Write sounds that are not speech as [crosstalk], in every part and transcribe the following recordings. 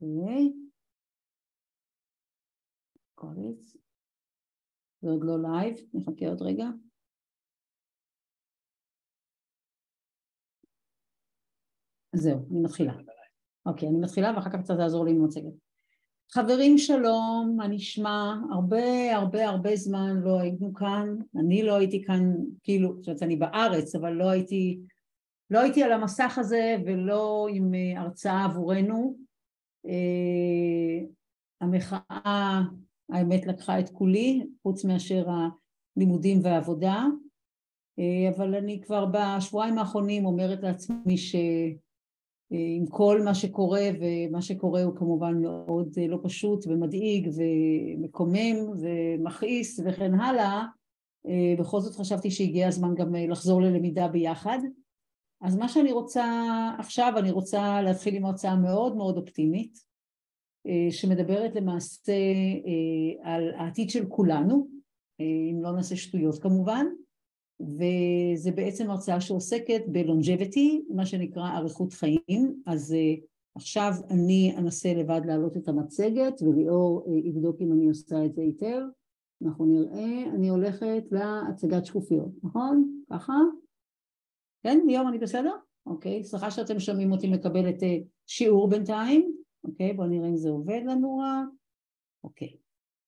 אוקיי. קובץ. זה עוד לא לייב, נחכה עוד רגע. זהו, אני מתחילה. אוקיי, אני מתחילה ואחר כך קצת תעזור לי עם המצגת. חברים שלום, מה נשמע? הרבה הרבה הרבה זמן לא היינו כאן, אני לא הייתי כאן, כאילו, זאת אומרת אני בארץ, אבל לא הייתי, לא הייתי על המסך הזה ולא עם אה, הרצאה עבורנו. אה, המחאה, האמת, לקחה את כולי, חוץ מאשר הלימודים והעבודה, אה, אבל אני כבר בשבועיים האחרונים אומרת לעצמי ש... עם כל מה שקורה, ומה שקורה הוא כמובן מאוד אה, לא פשוט ומדאיג ומקומם ומכעיס וכן הלאה, אה, בכל זאת חשבתי שהגיע הזמן גם אה, לחזור ללמידה ביחד. אז מה שאני רוצה עכשיו, אני רוצה להתחיל עם הרצאה מאוד מאוד אופטימית, שמדברת למעשה על העתיד של כולנו, אם לא נעשה שטויות כמובן, וזה בעצם הרצאה שעוסקת בלונג'ביטי, מה שנקרא אריכות חיים, אז עכשיו אני אנסה לבד להעלות את המצגת וליאור יבדוק אם אני עושה את זה היטב, אנחנו נראה, אני הולכת להצגת שקופיות, נכון? ככה? כן, ליאור אני בסדר? אוקיי, סליחה שאתם שומעים אותי מקבל את uh, שיעור בינתיים, אוקיי, בואו נראה אם זה עובד לנו רק, אוקיי,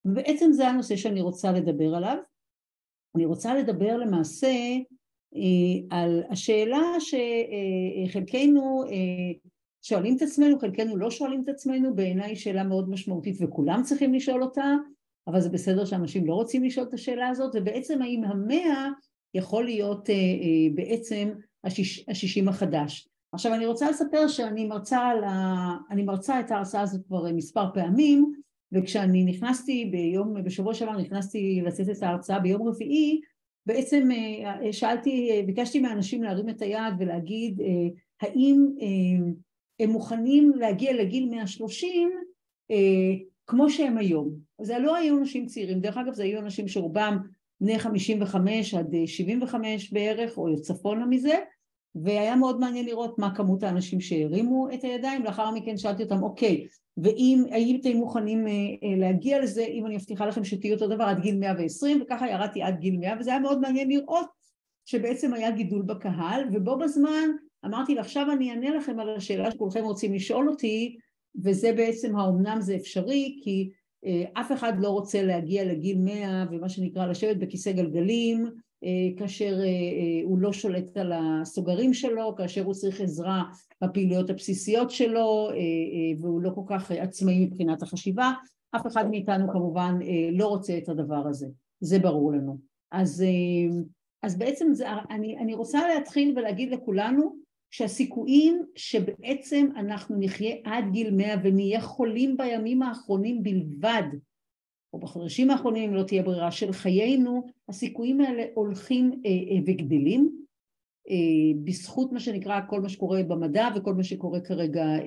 ובעצם זה הנושא שאני רוצה לדבר עליו. אני רוצה לדבר למעשה אה, על השאלה שחלקנו אה, שואלים את עצמנו, חלקנו לא שואלים את עצמנו, בעיניי שאלה מאוד משמעותית וכולם צריכים לשאול אותה, אבל זה בסדר שאנשים לא רוצים לשאול את השאלה הזאת, ובעצם האם המאה יכול להיות אה, בעצם השיש, השישים החדש. עכשיו אני רוצה לספר שאני מרצה, ה... אני מרצה את ההרצאה הזאת כבר מספר פעמים, וכשאני נכנסתי ביום, בשבוע שעבר נכנסתי לתת את ההרצאה ביום רביעי, בעצם אה, שאלתי, אה, ביקשתי מהאנשים להרים את היד ולהגיד אה, האם הם מוכנים להגיע לגיל 130 כמו שהם היום. זה לא היו אנשים צעירים, דרך אגב זה היו אנשים שרובם בני 55 עד 75 בערך או צפונה מזה והיה מאוד מעניין לראות מה כמות האנשים שהרימו את הידיים, לאחר מכן שאלתי אותם אוקיי ואם הייתם מוכנים אה, אה, להגיע לזה, אם אני מבטיחה לכם שתהיו אותו דבר עד גיל 120 וככה ירדתי עד גיל 100 וזה היה מאוד מעניין לראות שבעצם היה גידול בקהל ובו בזמן אמרתי לה עכשיו אני אענה לכם על השאלה שכולכם רוצים לשאול אותי וזה בעצם האומנם זה אפשרי כי אה, אף אחד לא רוצה להגיע לגיל 100 ומה שנקרא לשבת בכיסא גלגלים כאשר אה, אה, הוא לא שולט על הסוגרים שלו, כאשר הוא צריך עזרה בפעילויות הבסיסיות שלו והוא לא כל כך עצמאי מבחינת החשיבה, אף אחד מאיתנו כמובן לא רוצה את הדבר הזה, זה ברור לנו. אז, אז בעצם זה, אני, אני רוצה להתחיל ולהגיד לכולנו שהסיכויים שבעצם אנחנו נחיה עד גיל מאה ונהיה חולים בימים האחרונים בלבד או בחודשים האחרונים, אם לא תהיה ברירה של חיינו, הסיכויים האלה הולכים אה, אה, וגדלים אה, בזכות מה שנקרא כל מה שקורה במדע וכל מה שקורה כרגע אה, אה,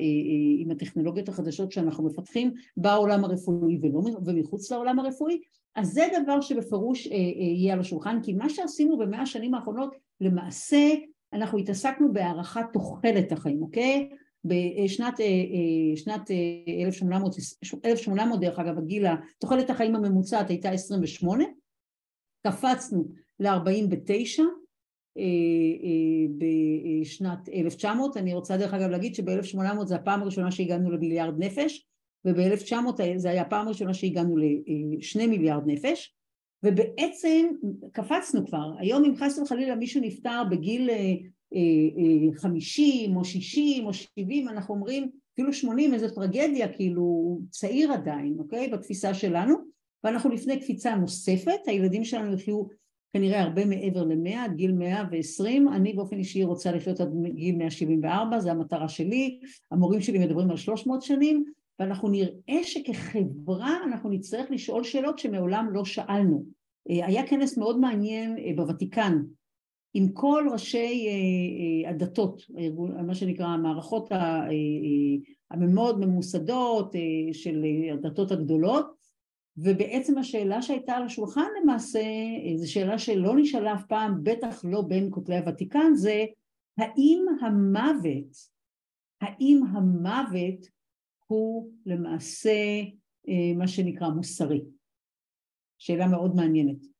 עם הטכנולוגיות החדשות שאנחנו מפתחים בעולם הרפואי ולא, ומחוץ לעולם הרפואי, אז זה דבר שבפירוש אה, אה, יהיה על השולחן, כי מה שעשינו במאה השנים האחרונות למעשה אנחנו התעסקנו בהערכת תוחלת החיים, אוקיי? בשנת אה, אה, שנת 1800, אה, 1800 דרך אגב, הגיל, תוחלת החיים הממוצעת הייתה 28, קפצנו ל-49 בשנת 1900, אני רוצה דרך אגב להגיד שב-1800 זה הפעם הראשונה שהגענו למיליארד נפש וב-1900 זה היה הפעם הראשונה שהגענו לשני מיליארד נפש ובעצם קפצנו כבר, היום אם חס וחלילה מישהו נפטר בגיל חמישים או שישים או שבעים, אנחנו אומרים אפילו שמונים איזה טרגדיה, כאילו צעיר עדיין, אוקיי? בתפיסה שלנו, ואנחנו לפני קפיצה נוספת, הילדים שלנו יחיו כנראה הרבה מעבר למאה, עד גיל מאה ועשרים, אני באופן אישי רוצה לחיות עד גיל מאה שבעים וארבע, זו המטרה שלי, המורים שלי מדברים על שלוש מאות שנים, ואנחנו נראה שכחברה אנחנו נצטרך לשאול שאלות שמעולם לא שאלנו. אה, היה כנס מאוד מעניין אה, בוותיקן עם כל ראשי אה, אה, הדתות, מה שנקרא המערכות המאוד ממוסדות של הדתות הגדולות ובעצם השאלה שהייתה על השולחן למעשה, זו שאלה שלא נשאלה אף פעם, בטח לא בין כותלי הוותיקן, זה האם המוות, האם המוות הוא למעשה אה, מה שנקרא מוסרי. שאלה מאוד מעניינת.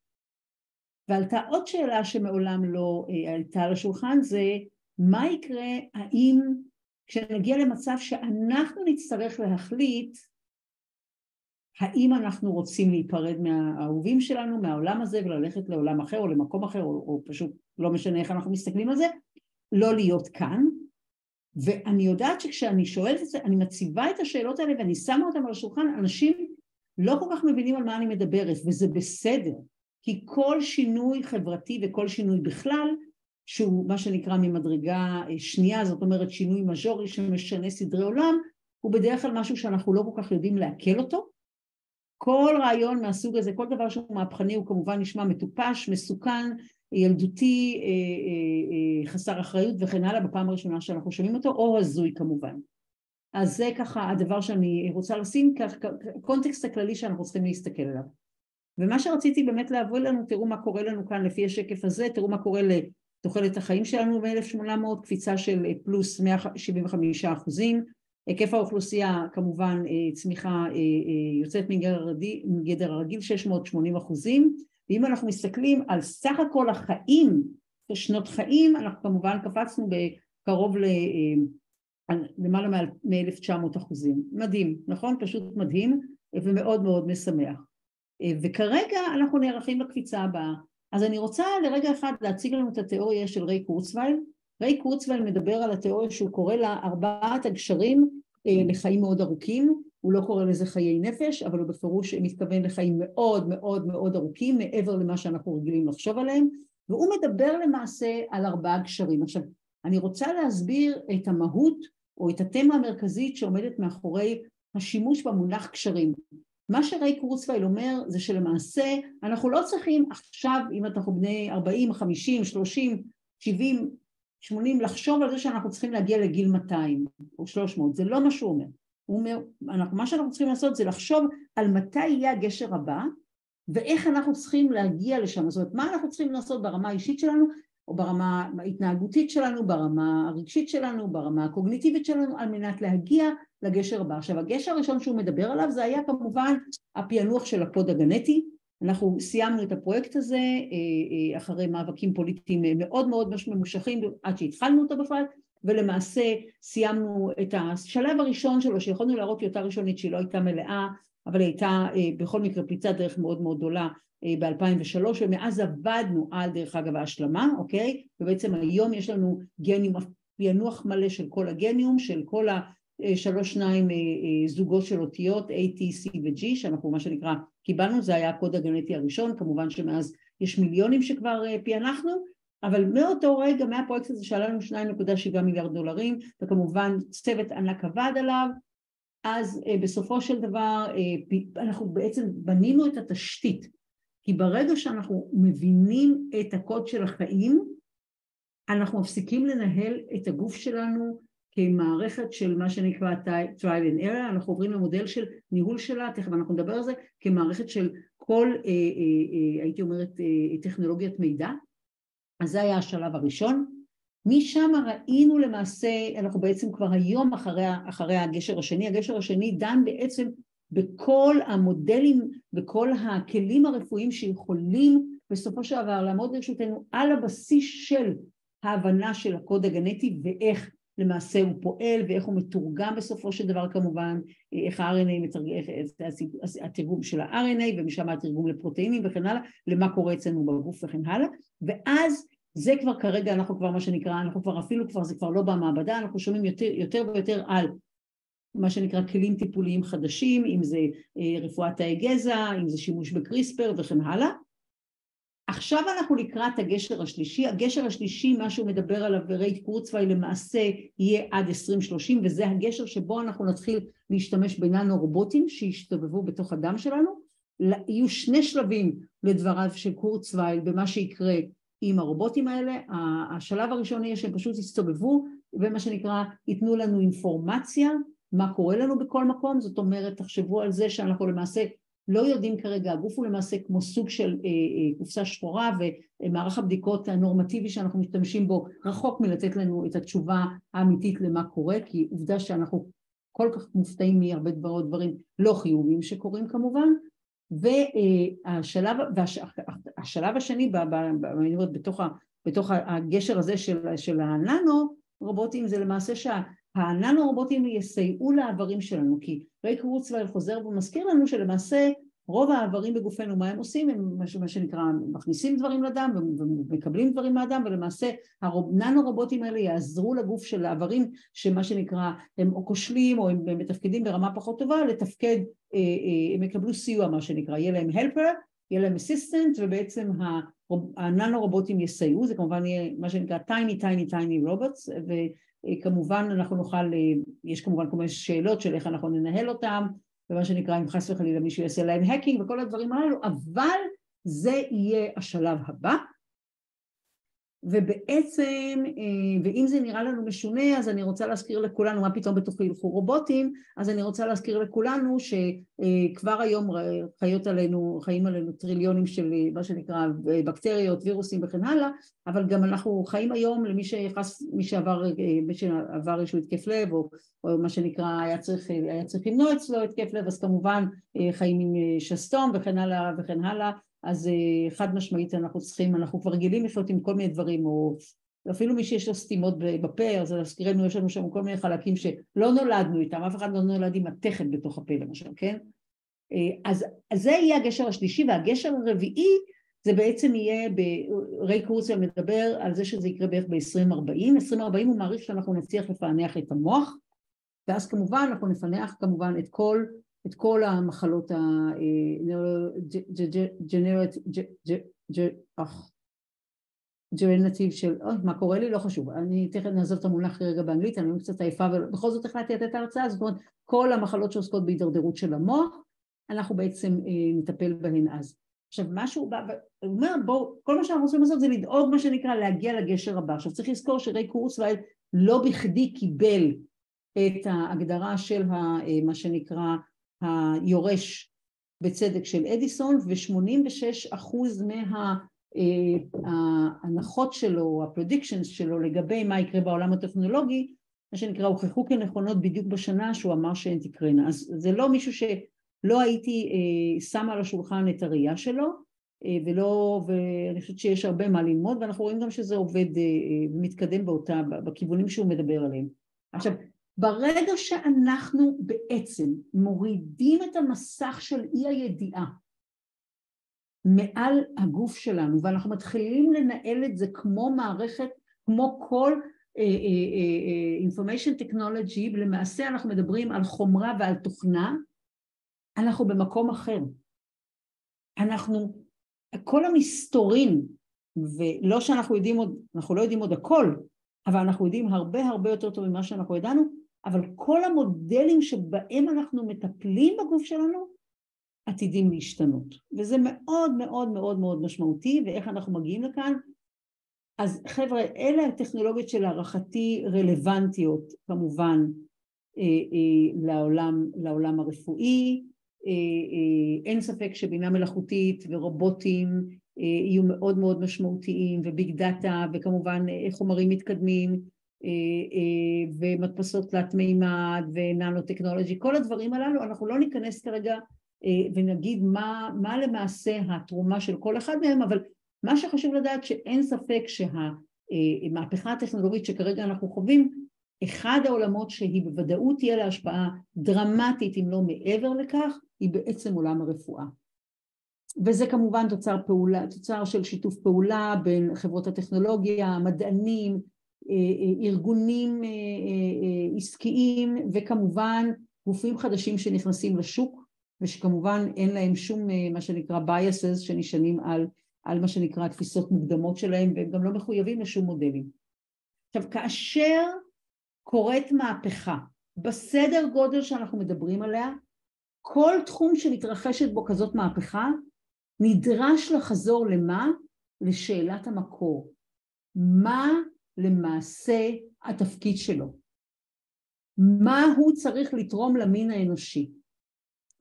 ועלתה עוד שאלה שמעולם לא אה, עלתה על השולחן זה מה יקרה האם כשנגיע למצב שאנחנו נצטרך להחליט האם אנחנו רוצים להיפרד מהאהובים שלנו, מהעולם הזה וללכת לעולם אחר או למקום אחר או, או פשוט לא משנה איך אנחנו מסתכלים על זה, לא להיות כאן? ואני יודעת שכשאני שואלת את זה, אני מציבה את השאלות האלה ואני שמה אותן על השולחן, אנשים לא כל כך מבינים על מה אני מדברת וזה בסדר כי כל שינוי חברתי וכל שינוי בכלל שהוא מה שנקרא ממדרגה שנייה, זאת אומרת שינוי מז'ורי שמשנה סדרי עולם, הוא בדרך כלל משהו שאנחנו לא כל כך יודעים לעכל אותו. כל רעיון מהסוג הזה, כל דבר שהוא מהפכני הוא כמובן נשמע מטופש, מסוכן, ילדותי, אה, אה, אה, חסר אחריות וכן הלאה בפעם הראשונה שאנחנו שומעים אותו, או הזוי כמובן. אז זה ככה הדבר שאני רוצה לשים, קונטקסט הכללי שאנחנו צריכים להסתכל עליו. ומה שרציתי באמת להביא לנו, תראו מה קורה לנו כאן לפי השקף הזה, תראו מה קורה לתוחלת החיים שלנו ב-1800, קפיצה של פלוס 175 אחוזים, היקף האוכלוסייה כמובן צמיחה יוצאת מגדר הרגיל 680 אחוזים, ואם אנחנו מסתכלים על סך הכל החיים, שנות חיים, אנחנו כמובן קפצנו בקרוב ל... למעלה מ-1900 אחוזים. מדהים, נכון? פשוט מדהים ומאוד מאוד משמח. וכרגע אנחנו נערכים לקפיצה הבאה. אז אני רוצה לרגע אחד להציג לנו את התיאוריה של ריי קורצווייל. ריי קורצווייל מדבר על התיאוריה שהוא קורא לה ארבעת הגשרים אה, לחיים מאוד ארוכים, הוא לא קורא לזה חיי נפש, אבל הוא בפירוש מתכוון לחיים מאוד מאוד מאוד ארוכים, מעבר למה שאנחנו רגילים לחשוב עליהם, והוא מדבר למעשה על ארבעה גשרים. עכשיו, אני רוצה להסביר את המהות או את התמה המרכזית שעומדת מאחורי השימוש במונח קשרים. מה שריי קורצווייל אומר זה שלמעשה אנחנו לא צריכים עכשיו, אם אנחנו בני 40, 50, 30, 70, 80, לחשוב על זה שאנחנו צריכים להגיע לגיל 200 או 300, זה לא מה שהוא אומר. הוא אומר, אנחנו, מה שאנחנו צריכים לעשות זה לחשוב על מתי יהיה הגשר הבא ואיך אנחנו צריכים להגיע לשם, זאת אומרת מה אנחנו צריכים לעשות ברמה האישית שלנו או ברמה ההתנהגותית שלנו, ברמה הרגשית שלנו, ברמה הקוגניטיבית שלנו על מנת להגיע לגשר הבא. עכשיו הגשר הראשון שהוא מדבר עליו זה היה כמובן הפענוח של הקוד הגנטי, אנחנו סיימנו את הפרויקט הזה אה, אה, אחרי מאבקים פוליטיים מאוד מאוד ממושכים עד שהתחלנו אותו בכלל ולמעשה סיימנו את השלב הראשון שלו שיכולנו להראות טיוטה ראשונית שהיא לא הייתה מלאה אבל היא הייתה אה, בכל מקרה פריצת דרך מאוד מאוד גדולה ב-2003 ומאז עבדנו על דרך אגב ההשלמה אוקיי ובעצם היום יש לנו גניום פענוח מלא של כל הגניום של כל שלוש שניים אה, אה, זוגות של אותיות A, T, C ו-G שאנחנו מה שנקרא קיבלנו, זה היה הקוד הגנטי הראשון, כמובן שמאז יש מיליונים שכבר אה, פענחנו, אבל מאותו רגע, מהפרויקט הזה שעלה לנו 2.7 מיליארד דולרים, וכמובן צוות ענק עבד עליו, אז בסופו של דבר אנחנו בעצם בנינו את התשתית, כי ברגע שאנחנו מבינים את הקוד של החיים, אנחנו מפסיקים לנהל את הגוף שלנו כמערכת של מה שנקרא trial and error, אנחנו עוברים למודל של ניהול שלה, תכף אנחנו נדבר על זה, כמערכת של כל, אה, אה, אה, הייתי אומרת, אה, טכנולוגיית מידע, אז זה היה השלב הראשון. משם ראינו למעשה, אנחנו בעצם כבר היום אחרי, אחרי הגשר השני, הגשר השני דן בעצם בכל המודלים, בכל הכלים הרפואיים שיכולים בסופו של דבר לעמוד לרשותנו על הבסיס של ההבנה של הקוד הגנטי ואיך למעשה הוא פועל ואיך הוא מתורגם בסופו של דבר כמובן, איך ה-RNA מתרגם, התרגום של ה-RNA ומשם התרגום לפרוטאינים וכן הלאה, למה קורה אצלנו בגוף וכן הלאה, ואז זה כבר כרגע אנחנו כבר מה שנקרא, אנחנו כבר אפילו כבר זה כבר לא במעבדה, אנחנו שומעים יותר, יותר ויותר על מה שנקרא כלים טיפוליים חדשים, אם זה אה, רפואת תאי גזע, אם זה שימוש בקריספר וכן הלאה, עכשיו אנחנו לקראת הגשר השלישי, הגשר השלישי מה שהוא מדבר עליו ורייט קורצווי למעשה יהיה עד 2030 וזה הגשר שבו אנחנו נתחיל להשתמש בננו רובוטים שיסתובבו בתוך הדם שלנו, יהיו שני שלבים לדבריו של קורצווי במה שיקרה עם הרובוטים האלה, השלב הראשון יהיה שהם פשוט יסתובבו ומה שנקרא ייתנו לנו אינפורמציה מה קורה לנו בכל מקום, זאת אומרת תחשבו על זה שאנחנו למעשה לא יודעים כרגע, הגוף הוא למעשה כמו סוג של אה, אה, קופסה שחורה ומערך הבדיקות הנורמטיבי שאנחנו משתמשים בו רחוק מלתת לנו את התשובה האמיתית למה קורה כי עובדה שאנחנו כל כך מופתעים מהרבה דברים, דברים לא חיוביים שקורים כמובן, והשלב והשלב השני ב, ב, ב, בתוך, ה, בתוך הגשר הזה של, של הננו רובוטים זה למעשה שהננו רובוטים יסייעו לאיברים שלנו כי ריק רוטסווייל חוזר ומזכיר לנו שלמעשה רוב האיברים בגופנו, מה הם עושים? הם מה שנקרא מכניסים דברים לדם ומקבלים דברים מהדם ולמעשה הננו רובוטים האלה יעזרו לגוף של האיברים שמה שנקרא הם או כושלים או הם מתפקדים ברמה פחות טובה לתפקד, אה, אה, הם יקבלו סיוע מה שנקרא, יהיה להם helper, יהיה להם assistant ובעצם הננו רובוטים יסייעו, זה כמובן יהיה מה שנקרא tiny tiny tiny robots וכמובן אנחנו נוכל, אה, יש כמובן כל מיני שאלות של איך אנחנו ננהל אותם ומה שנקרא אם חס וחלילה מישהו יעשה להם האקינג וכל הדברים הללו, אבל זה יהיה השלב הבא ובעצם, אה, ואם זה נראה לנו משונה, אז אני רוצה להזכיר לכולנו, מה פתאום בתוכי ילכו רובוטים, אז אני רוצה להזכיר לכולנו שכבר היום חיות עלינו, חיים עלינו טריליונים של מה שנקרא בקטריות, וירוסים וכן הלאה, אבל גם אנחנו חיים היום למי שחס, מי שעבר, מי שעבר איזשהו התקף לב, או, או מה שנקרא היה צריך, היה צריך למנוע אצלו התקף לב, אז כמובן אה, חיים עם אה, שסתום וכן הלאה וכן הלאה אז אה, חד משמעית אנחנו צריכים, אנחנו כבר רגילים לחיות עם כל מיני דברים, או אפילו מי שיש לו סתימות בפה, אז להזכירנו יש לנו שם כל מיני חלקים שלא נולדנו איתם, אף אחד לא נולד עם מתכת בתוך הפה למשל, כן? אה, אז, אז זה יהיה הגשר השלישי, והגשר הרביעי זה בעצם יהיה, ריי קורסיה מדבר על זה שזה יקרה בערך ב-2040, 2040 הוא מעריך שאנחנו נצליח לפענח את המוח, ואז כמובן אנחנו נפענח כמובן את כל את כל המחלות הג'רנטיב של, אוי, מה קורה לי? לא חשוב, אני תכף נעזוב את המונח רגע באנגלית, אני קצת עייפה, ובכל זאת החלטתי לתת ההרצאה, זאת אומרת, כל המחלות שעוסקות בהידרדרות של המוח, אנחנו בעצם נטפל בהן אז. עכשיו, מה שהוא בא, הוא אומר, בואו, כל מה שאנחנו רוצים לעשות זה לדאוג, מה שנקרא, להגיע לגשר הבא. עכשיו, צריך לזכור שריי קורסווייל לא בכדי קיבל את ההגדרה של מה שנקרא היורש בצדק של אדיסון ו-86 אחוז מההנחות שלו, הפרדיקשנס שלו לגבי מה יקרה בעולם הטכנולוגי, מה שנקרא הוכחו כנכונות בדיוק בשנה שהוא אמר שהן תקרנה. אז זה לא מישהו שלא הייתי אה, שמה על השולחן את הראייה שלו אה, ולא, ואני חושבת שיש הרבה מה ללמוד ואנחנו רואים גם שזה עובד ומתקדם אה, באותה, בכיוונים שהוא מדבר עליהם. עכשיו ברגע שאנחנו בעצם מורידים את המסך של אי הידיעה מעל הגוף שלנו ואנחנו מתחילים לנהל את זה כמו מערכת, כמו כל uh, uh, uh, information technology, למעשה אנחנו מדברים על חומרה ועל תוכנה, אנחנו במקום אחר. אנחנו, כל המסתורים, ולא שאנחנו יודעים עוד, אנחנו לא יודעים עוד הכל, אבל אנחנו יודעים הרבה הרבה יותר טוב ממה שאנחנו ידענו, אבל כל המודלים שבהם אנחנו מטפלים בגוף שלנו עתידים להשתנות. וזה מאוד מאוד מאוד מאוד משמעותי ואיך אנחנו מגיעים לכאן. אז חבר'ה אלה הטכנולוגיות שלהערכתי רלוונטיות כמובן אה, אה, לעולם, לעולם הרפואי. אה, אה, אין ספק שבינה מלאכותית ורובוטים אה, יהיו מאוד מאוד משמעותיים וביג דאטה וכמובן אה, חומרים מתקדמים ומדפסות תלת מימד וננו טכנולוגי, כל הדברים הללו, אנחנו לא ניכנס כרגע אה, ונגיד מה, מה למעשה התרומה של כל אחד מהם, אבל מה שחשוב לדעת שאין ספק שהמהפכה הטכנולוגית שכרגע אנחנו חווים, אחד העולמות שהיא בוודאות תהיה לה השפעה דרמטית אם לא מעבר לכך, היא בעצם עולם הרפואה. וזה כמובן תוצר פעולה, תוצר של שיתוף פעולה בין חברות הטכנולוגיה, מדענים, אה, אה, ארגונים אה, עסקיים וכמובן גופים חדשים שנכנסים לשוק ושכמובן אין להם שום מה שנקרא biases שנשענים על, על מה שנקרא תפיסות מוקדמות שלהם והם גם לא מחויבים לשום מודלים. עכשיו כאשר קורית מהפכה בסדר גודל שאנחנו מדברים עליה כל תחום שמתרחשת בו כזאת מהפכה נדרש לחזור למה? לשאלת המקור. מה למעשה התפקיד שלו. מה הוא צריך לתרום למין האנושי.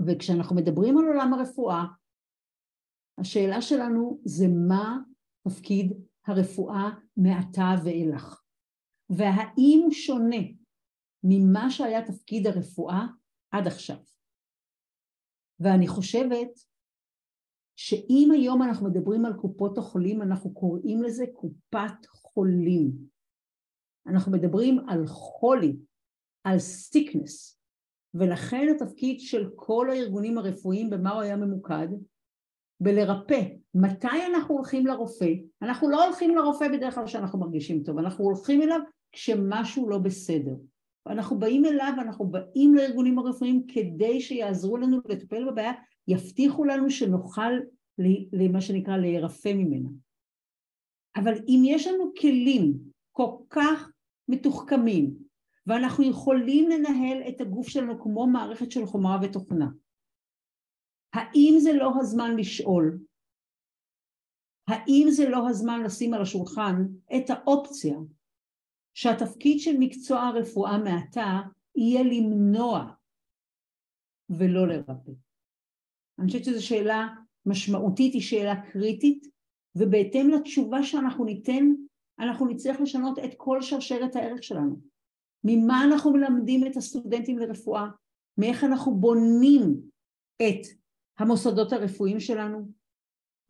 וכשאנחנו מדברים על עולם הרפואה, השאלה שלנו זה מה תפקיד הרפואה מעתה ואילך, והאם הוא שונה ממה שהיה תפקיד הרפואה עד עכשיו. ואני חושבת שאם היום אנחנו מדברים על קופות החולים, אנחנו קוראים לזה קופת חולים. אנחנו מדברים על חולי, על סיקנס, ולכן התפקיד של כל הארגונים הרפואיים, במה הוא היה ממוקד? בלרפא. מתי אנחנו הולכים לרופא? אנחנו לא הולכים לרופא בדרך כלל כשאנחנו מרגישים טוב, אנחנו הולכים אליו כשמשהו לא בסדר. אנחנו באים אליו, אנחנו באים לארגונים הרפואיים כדי שיעזרו לנו לטפל בבעיה, יבטיחו לנו שנוכל למה שנקרא להירפא ממנה. אבל אם יש לנו כלים כל כך מתוחכמים, ואנחנו יכולים לנהל את הגוף שלנו כמו מערכת של חומרה ותוכנה, האם זה לא הזמן לשאול? האם זה לא הזמן לשים על השולחן את האופציה שהתפקיד של מקצוע הרפואה מעתה יהיה למנוע ולא לרפא? אני חושבת שזו שאלה משמעותית, היא שאלה קריטית, ובהתאם לתשובה שאנחנו ניתן, אנחנו נצטרך לשנות את כל שרשרת הערך שלנו. ממה אנחנו מלמדים את הסטודנטים לרפואה, מאיך אנחנו בונים את המוסדות הרפואיים שלנו,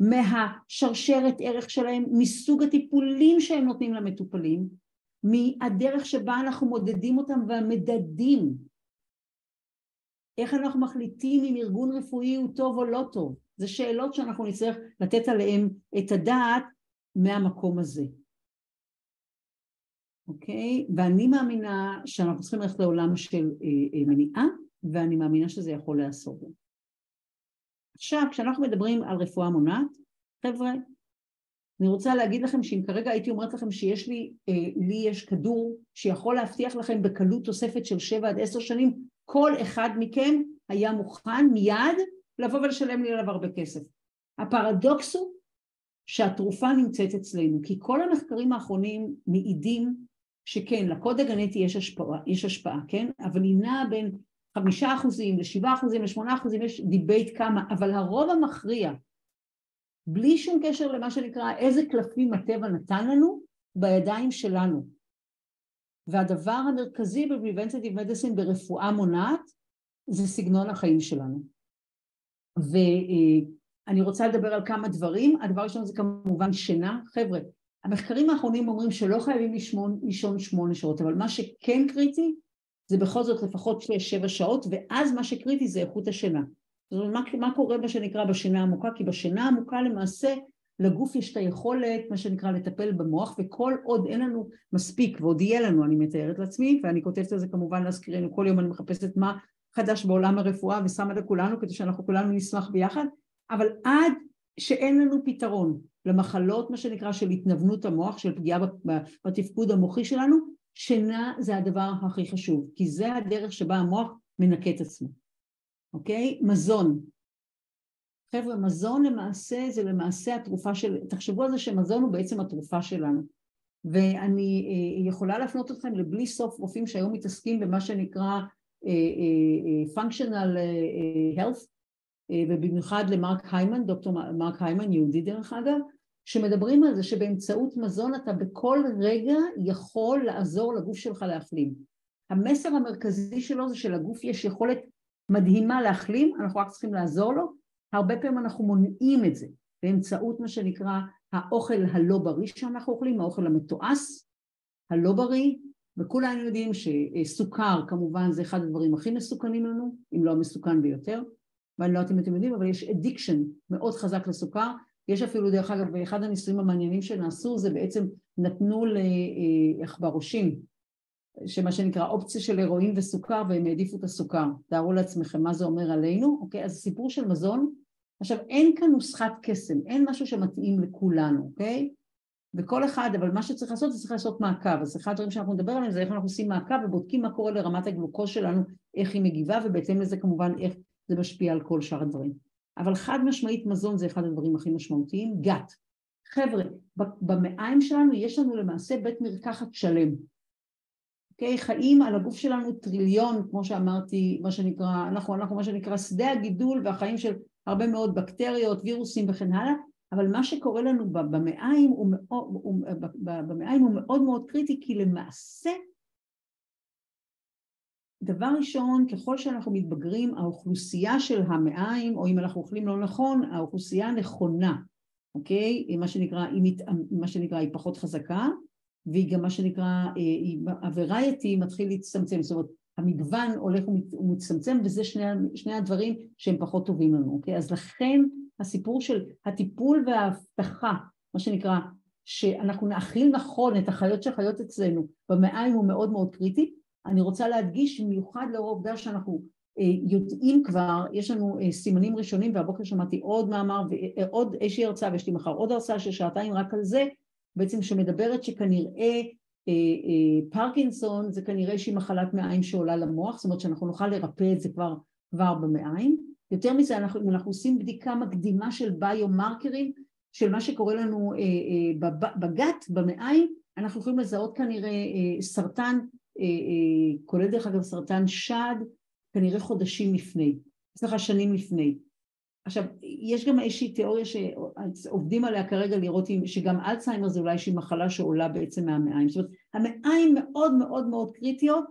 מהשרשרת ערך שלהם, מסוג הטיפולים שהם נותנים למטופלים, מהדרך שבה אנחנו מודדים אותם והמדדים, איך אנחנו מחליטים אם ארגון רפואי הוא טוב או לא טוב, זה שאלות שאנחנו נצטרך לתת עליהן את הדעת מהמקום הזה. אוקיי? ואני מאמינה שאנחנו צריכים ללכת לעולם של אה, אה, מניעה, ואני מאמינה שזה יכול להיעשות. עכשיו, כשאנחנו מדברים על רפואה מונעת, חבר'ה, אני רוצה להגיד לכם שאם כרגע הייתי אומרת לכם שיש לי, אה, לי יש כדור שיכול להבטיח לכם בקלות תוספת של שבע עד עשר שנים, כל אחד מכם היה מוכן מיד לבוא ולשלם לי עליו הרבה כסף. הפרדוקס הוא שהתרופה נמצאת אצלנו, כי כל המחקרים האחרונים מעידים שכן, לקוד הגנטי יש השפעה, יש השפעה, כן? אבל היא נעה בין חמישה אחוזים לשבעה אחוזים לשמונה אחוזים, יש debate כמה, אבל הרוב המכריע, בלי שום קשר למה שנקרא איזה קלפים הטבע נתן לנו, בידיים שלנו. והדבר המרכזי ב-Preventative Medicine ברפואה מונעת זה סגנון החיים שלנו. ואני רוצה לדבר על כמה דברים, הדבר הראשון זה כמובן שינה, חבר'ה, המחקרים האחרונים אומרים שלא חייבים לישון, שמונה שעות, אבל מה שכן קריטי זה בכל זאת לפחות שש-שבע שעות, ואז מה שקריטי זה איכות השינה. זאת אומרת, מה, מה קורה מה שנקרא בשינה עמוקה? כי בשינה עמוקה למעשה לגוף יש את היכולת, מה שנקרא, לטפל במוח, וכל עוד אין לנו מספיק, ועוד יהיה לנו, אני מתארת לעצמי, ואני כותבת על זה כמובן להזכירנו, כל יום אני מחפשת מה חדש בעולם הרפואה ושמה לכולנו, כדי שאנחנו כולנו נשמח ביחד, אבל עד שאין לנו פתרון למחלות, מה שנקרא, של התנוונות המוח, של פגיעה בתפקוד המוחי שלנו, שינה זה הדבר הכי חשוב, כי זה הדרך שבה המוח מנקה את עצמו, אוקיי? מזון. חבר'ה, מזון למעשה זה למעשה התרופה של... תחשבו על זה שמזון הוא בעצם התרופה שלנו. ואני אה, יכולה להפנות אתכם לבלי סוף רופאים שהיום מתעסקים במה שנקרא functional health, ובמיוחד למרק היימן, דוקטור מרק היימן, יהודי דרך אגב, שמדברים על זה שבאמצעות מזון אתה בכל רגע יכול לעזור לגוף שלך להחלים. המסר המרכזי שלו זה שלגוף יש יכולת מדהימה להחלים, אנחנו רק צריכים לעזור לו, הרבה פעמים אנחנו מונעים את זה באמצעות מה שנקרא האוכל הלא בריא שאנחנו אוכלים, האוכל המתועש, הלא בריא, וכולנו יודעים שסוכר כמובן זה אחד הדברים הכי מסוכנים לנו, אם לא המסוכן ביותר, ואני לא יודעת אם אתם יודעים, אבל יש addiction מאוד חזק לסוכר, יש אפילו דרך אגב, אחד הניסויים המעניינים שנעשו זה בעצם נתנו לעכברושים, שמה שנקרא אופציה של הרואין וסוכר והם העדיפו את הסוכר, תארו לעצמכם מה זה אומר עלינו, אוקיי? אז סיפור של מזון, עכשיו אין כאן נוסחת קסם, אין משהו שמתאים לכולנו, אוקיי? וכל אחד, אבל מה שצריך לעשות זה צריך לעשות מעקב, אז אחד הדברים שאנחנו נדבר עליהם זה איך אנחנו עושים מעקב ובודקים מה קורה לרמת הגלוקוז שלנו, איך היא מגיבה ובהתאם לזה כמובן איך זה משפיע על כל שאר הדברים. אבל חד משמעית מזון זה אחד הדברים הכי משמעותיים, גת. חבר'ה, במעיים שלנו יש לנו למעשה בית מרקחת שלם. אוקיי? חיים על הגוף שלנו טריליון, כמו שאמרתי, מה שנקרא, אנחנו, אנחנו מה שנקרא שדה הגידול והחיים של הרבה מאוד בקטריות, וירוסים וכן הלאה, אבל מה שקורה לנו במעיים הוא מאוד, הוא, במעיים הוא מאוד מאוד קריטי, כי למעשה דבר ראשון, ככל שאנחנו מתבגרים, האוכלוסייה של המעיים, או אם אנחנו אוכלים לא נכון, האוכלוסייה הנכונה, אוקיי? מה שנקרא, היא, מת, מה שנקרא, היא פחות חזקה, והיא גם מה שנקרא, הוורייטי מתחיל להצטמצם, זאת אומרת, המגוון הולך ומצטמצם, וזה שני, שני הדברים שהם פחות טובים לנו, אוקיי? אז לכן הסיפור של הטיפול וההבטחה, מה שנקרא, שאנחנו נאכיל נכון את החיות שחיות אצלנו במעיים הוא מאוד מאוד קריטי. אני רוצה להדגיש במיוחד לאור העובדה שאנחנו אה, יודעים כבר, יש לנו אה, סימנים ראשונים והבוקר שמעתי עוד מאמר ועוד איזושהי הרצאה ויש לי מחר עוד הרצאה של שעתיים רק על זה, בעצם שמדברת שכנראה אה, פרקינסון זה כנראה שהיא מחלת מעיים שעולה למוח, זאת אומרת שאנחנו נוכל לרפא את זה כבר, כבר במעיים. יותר מזה, אנחנו, אם אנחנו עושים בדיקה מקדימה של ביומרקרים, של מה שקורה לנו בגת, במעיים, אנחנו יכולים לזהות כנראה סרטן, כולל דרך אגב סרטן שד, כנראה חודשים לפני, סליחה שנים לפני. עכשיו, יש גם איזושהי תיאוריה שעובדים עליה כרגע לראות שגם אלצהיימר זה אולי איזושהי מחלה שעולה בעצם מהמעיים. זאת אומרת, המעיים מאוד מאוד מאוד קריטיות,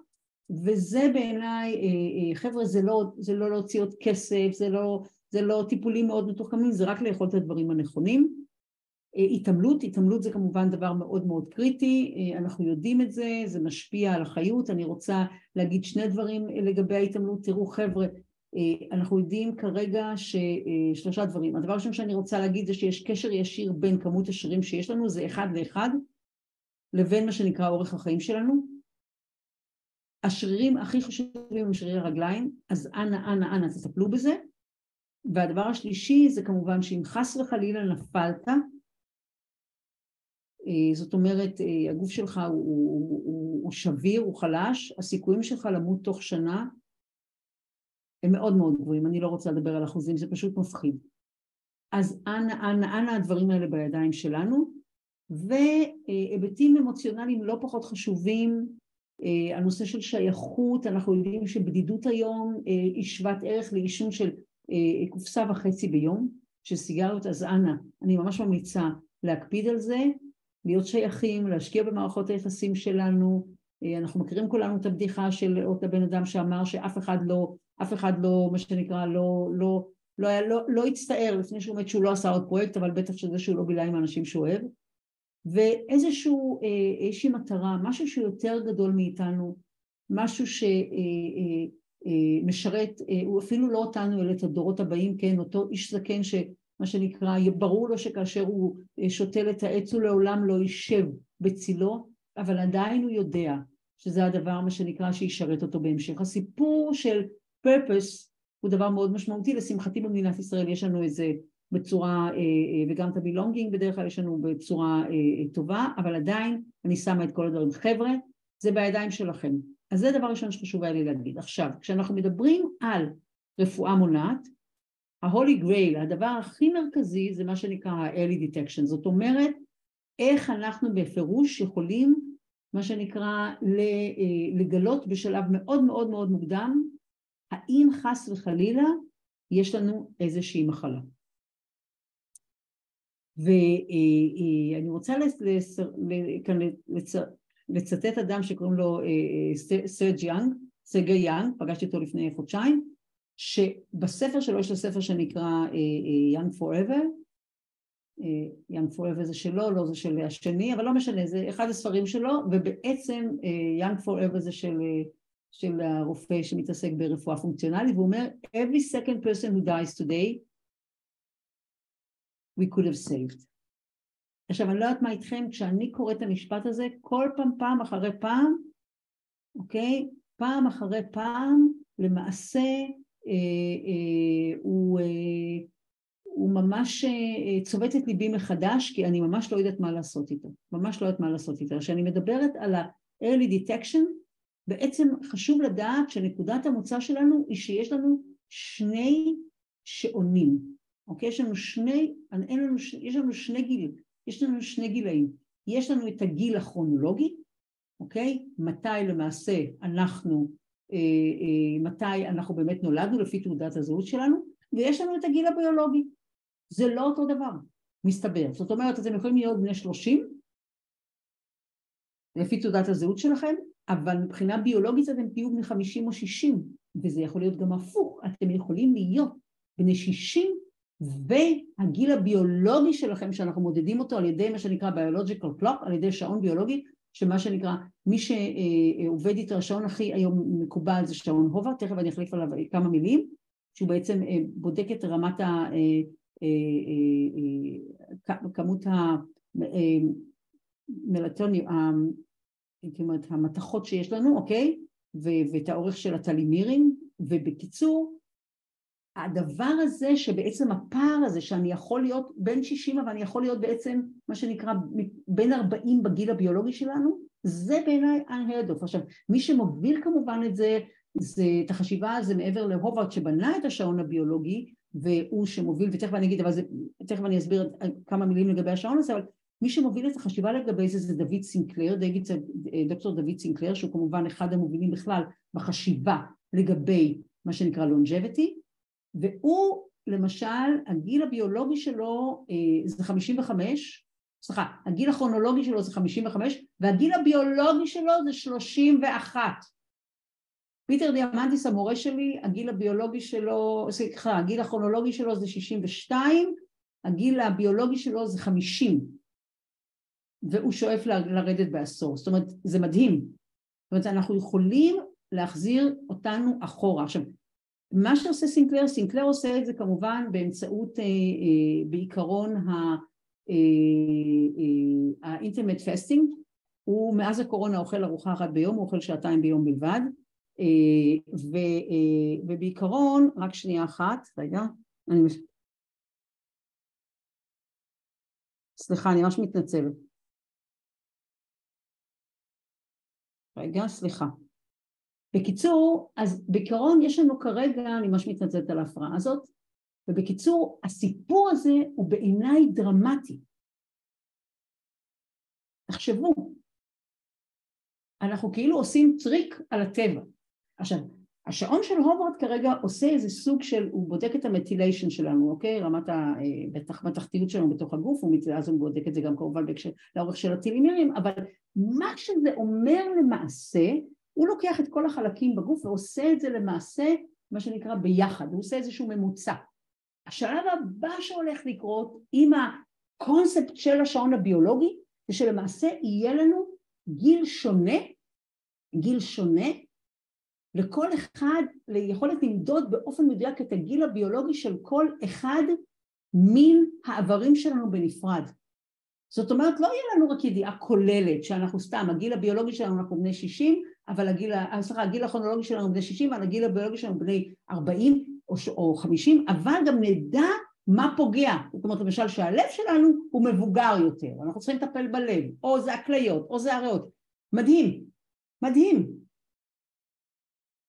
וזה בעיניי, אה, אה, חבר'ה, זה לא, זה לא להוציא עוד כסף, זה לא, זה לא טיפולים מאוד מתוחכמים, זה רק לאכול את הדברים הנכונים. אה, התעמלות, התעמלות זה כמובן דבר מאוד מאוד קריטי, אנחנו יודעים את זה, זה משפיע על החיות, אני רוצה להגיד שני דברים לגבי ההתעמלות, תראו חבר'ה, אנחנו יודעים כרגע ששלושה דברים, הדבר הראשון שאני רוצה להגיד זה שיש קשר ישיר בין כמות השרירים שיש לנו, זה אחד לאחד, לבין מה שנקרא אורך החיים שלנו, השרירים הכי חשובים הם שרירי הרגליים, אז אנא אנא אנא תטפלו בזה, והדבר השלישי זה כמובן שאם חס וחלילה נפלת, אה, זאת אומרת אה, הגוף שלך הוא, הוא, הוא, הוא שביר, הוא חלש, הסיכויים שלך למות תוך שנה הם מאוד מאוד גבוהים, אני לא רוצה לדבר על אחוזים, זה פשוט מפחיד. אז אנא אנא אנא הדברים האלה בידיים שלנו, והיבטים אמוציונליים לא פחות חשובים, הנושא של שייכות, אנחנו יודעים שבדידות היום היא שוות ערך לעישון של אה, קופסה וחצי ביום של סיגריות, אז אנא, אני ממש ממליצה להקפיד על זה, להיות שייכים, להשקיע במערכות היחסים שלנו, אה, אנחנו מכירים כולנו את הבדיחה של אותה בן אדם שאמר שאף אחד לא, אף אחד לא, מה שנקרא, לא, לא, לא, היה, לא, לא הצטער לפני שהוא מת שהוא לא עשה עוד פרויקט, אבל בטח שזה שהוא לא בילה עם האנשים שהוא אוהב, ואיזשהו, אה, מטרה, משהו שהוא יותר גדול מאיתנו, משהו ש... אה, אה, הוא אפילו לא אותנו אלא את הדורות הבאים, כן, אותו איש זקן שמה שנקרא, ברור לו שכאשר הוא שותל את העץ הוא לעולם לא יישב בצילו, אבל עדיין הוא יודע שזה הדבר, מה שנקרא, שישרת אותו בהמשך. הסיפור של purpose הוא דבר מאוד משמעותי, לשמחתי במדינת ישראל יש לנו איזה בצורה, וגם את הבילונגינג בדרך כלל יש לנו בצורה טובה, אבל עדיין אני שמה את כל הדברים. חבר'ה, זה בידיים שלכם. אז זה דבר ראשון שחשוב היה לי להגיד. עכשיו, כשאנחנו מדברים על רפואה מונעת, ה-Holy Grail, הדבר הכי מרכזי זה מה שנקרא ה-early detection, זאת אומרת, איך אנחנו בפירוש יכולים, מה שנקרא, אה, לגלות בשלב מאוד מאוד מאוד מוקדם, האם חס וחלילה יש לנו איזושהי מחלה. ואני אה, אה, רוצה לצטט אדם שקוראים לו אה, אה, סרג' יאנג, סרגיי יאנג, פגשתי אותו לפני חודשיים, שבספר שלו יש לו ספר שנקרא Young Forever, Young Forever זה שלו, לא זה של השני, אבל לא משנה, זה אחד הספרים שלו, ובעצם יאנג פוראבר זה של, של הרופא שמתעסק ברפואה פונקציונלית, והוא אומר, every second person who dies today we could have saved. עכשיו אני לא יודעת מה איתכם, כשאני קוראת את המשפט הזה, כל פעם, פעם אחרי פעם, אוקיי? פעם אחרי פעם, למעשה אה, אה, הוא, אה, הוא ממש אה, צובט את ליבי מחדש, כי אני ממש לא יודעת מה לעשות איתו. ממש לא יודעת מה לעשות איתו. כשאני מדברת על ה-early detection, בעצם חשוב לדעת שנקודת המוצא שלנו היא שיש לנו שני שעונים, אוקיי? יש לנו שני, אין לנו, יש לנו שני גילים. יש לנו שני גילאים, יש לנו את הגיל הכרונולוגי, אוקיי? מתי למעשה אנחנו, אה, אה, מתי אנחנו באמת נולדנו לפי תעודת הזהות שלנו, ויש לנו את הגיל הביולוגי. זה לא אותו דבר, מסתבר. זאת אומרת, אתם יכולים להיות בני שלושים, לפי תעודת הזהות שלכם, אבל מבחינה ביולוגית אתם תהיו בני 50 או 60, וזה יכול להיות גם הפוך, אתם יכולים להיות בני 60 והגיל הביולוגי שלכם שאנחנו מודדים אותו על ידי מה שנקרא biological clock, על ידי שעון ביולוגי, שמה שנקרא, מי שעובד איתו השעון הכי היום מקובל זה שעון הובה, תכף אני אחליף עליו כמה מילים, שהוא בעצם אה, בודק את רמת ה... אה, אה, כמות המלטונים, הייתי אומרת, המתכות שיש לנו, אוקיי? ואת האורך של הטלימירים, ובקיצור, הדבר הזה שבעצם הפער הזה שאני יכול להיות בין 60 אבל אני יכול להיות בעצם מה שנקרא בין 40 בגיל הביולוגי שלנו זה בעיניי of. עכשיו מי שמוביל כמובן את זה זה את החשיבה זה מעבר להוברד שבנה את השעון הביולוגי והוא שמוביל ותכף אני אגיד אבל זה תכף אני אסביר כמה מילים לגבי השעון הזה אבל מי שמוביל את החשיבה לגבי זה זה דוד סינקלר, דוד, דוקטור דוד סינקלר שהוא כמובן אחד המובילים בכלל בחשיבה לגבי מה שנקרא longevity והוא למשל הגיל הביולוגי שלו אה, זה 55, סליחה, הגיל הכרונולוגי שלו זה 55 והגיל הביולוגי שלו זה 31. פיטר דיאמנדיס המורה שלי, הגיל הביולוגי שלו, סליחה, הגיל הכרונולוגי שלו זה 62, הגיל הביולוגי שלו זה 50 והוא שואף לרדת בעשור, זאת אומרת זה מדהים, זאת אומרת אנחנו יכולים להחזיר אותנו אחורה. עכשיו מה שעושה סינקלר, סינקלר עושה את זה כמובן באמצעות אה, אה, בעיקרון ה intermittent fasting, אה, הוא מאז הקורונה אוכל ארוחה אחת ביום, הוא אוכל שעתיים ביום בלבד, ו, ובעיקרון, רק שנייה אחת, רגע, אני... סליחה, אני ממש מתנצלת. רגע, סליחה. בקיצור, אז בעיקרון יש לנו כרגע, אני ממש מתנצלת על ההפרעה הזאת, ובקיצור, הסיפור הזה הוא בעיניי דרמטי. תחשבו, אנחנו כאילו עושים טריק על הטבע. עכשיו, השעון של הורבאט כרגע עושה איזה סוג של, הוא בודק את ה methylation שלנו, אוקיי? רמת התחתיות שלנו בתוך הגוף, אז הוא בודק את זה גם כמובן בהקשר לאורך של הטלומרים, אבל מה שזה אומר למעשה הוא לוקח את כל החלקים בגוף ועושה את זה למעשה מה שנקרא ביחד, הוא עושה איזשהו ממוצע. השלב הבא שהולך לקרות עם הקונספט של השעון הביולוגי זה שלמעשה יהיה לנו גיל שונה, גיל שונה לכל אחד ליכולת למדוד באופן מדויק את הגיל הביולוגי של כל אחד מן האיברים שלנו בנפרד. זאת אומרת לא יהיה לנו רק ידיעה כוללת שאנחנו סתם, הגיל הביולוגי שלנו אנחנו בני 60 אבל הגיל, אה, סליחה, הגיל הכרונולוגי שלנו בני 60, אבל הגיל הביולוגי שלנו בני 40 או, או 50, אבל גם נדע מה פוגע. זאת אומרת, למשל שהלב שלנו הוא מבוגר יותר, אנחנו צריכים לטפל בלב, או זה הכליות, או זה הריאות. מדהים, מדהים.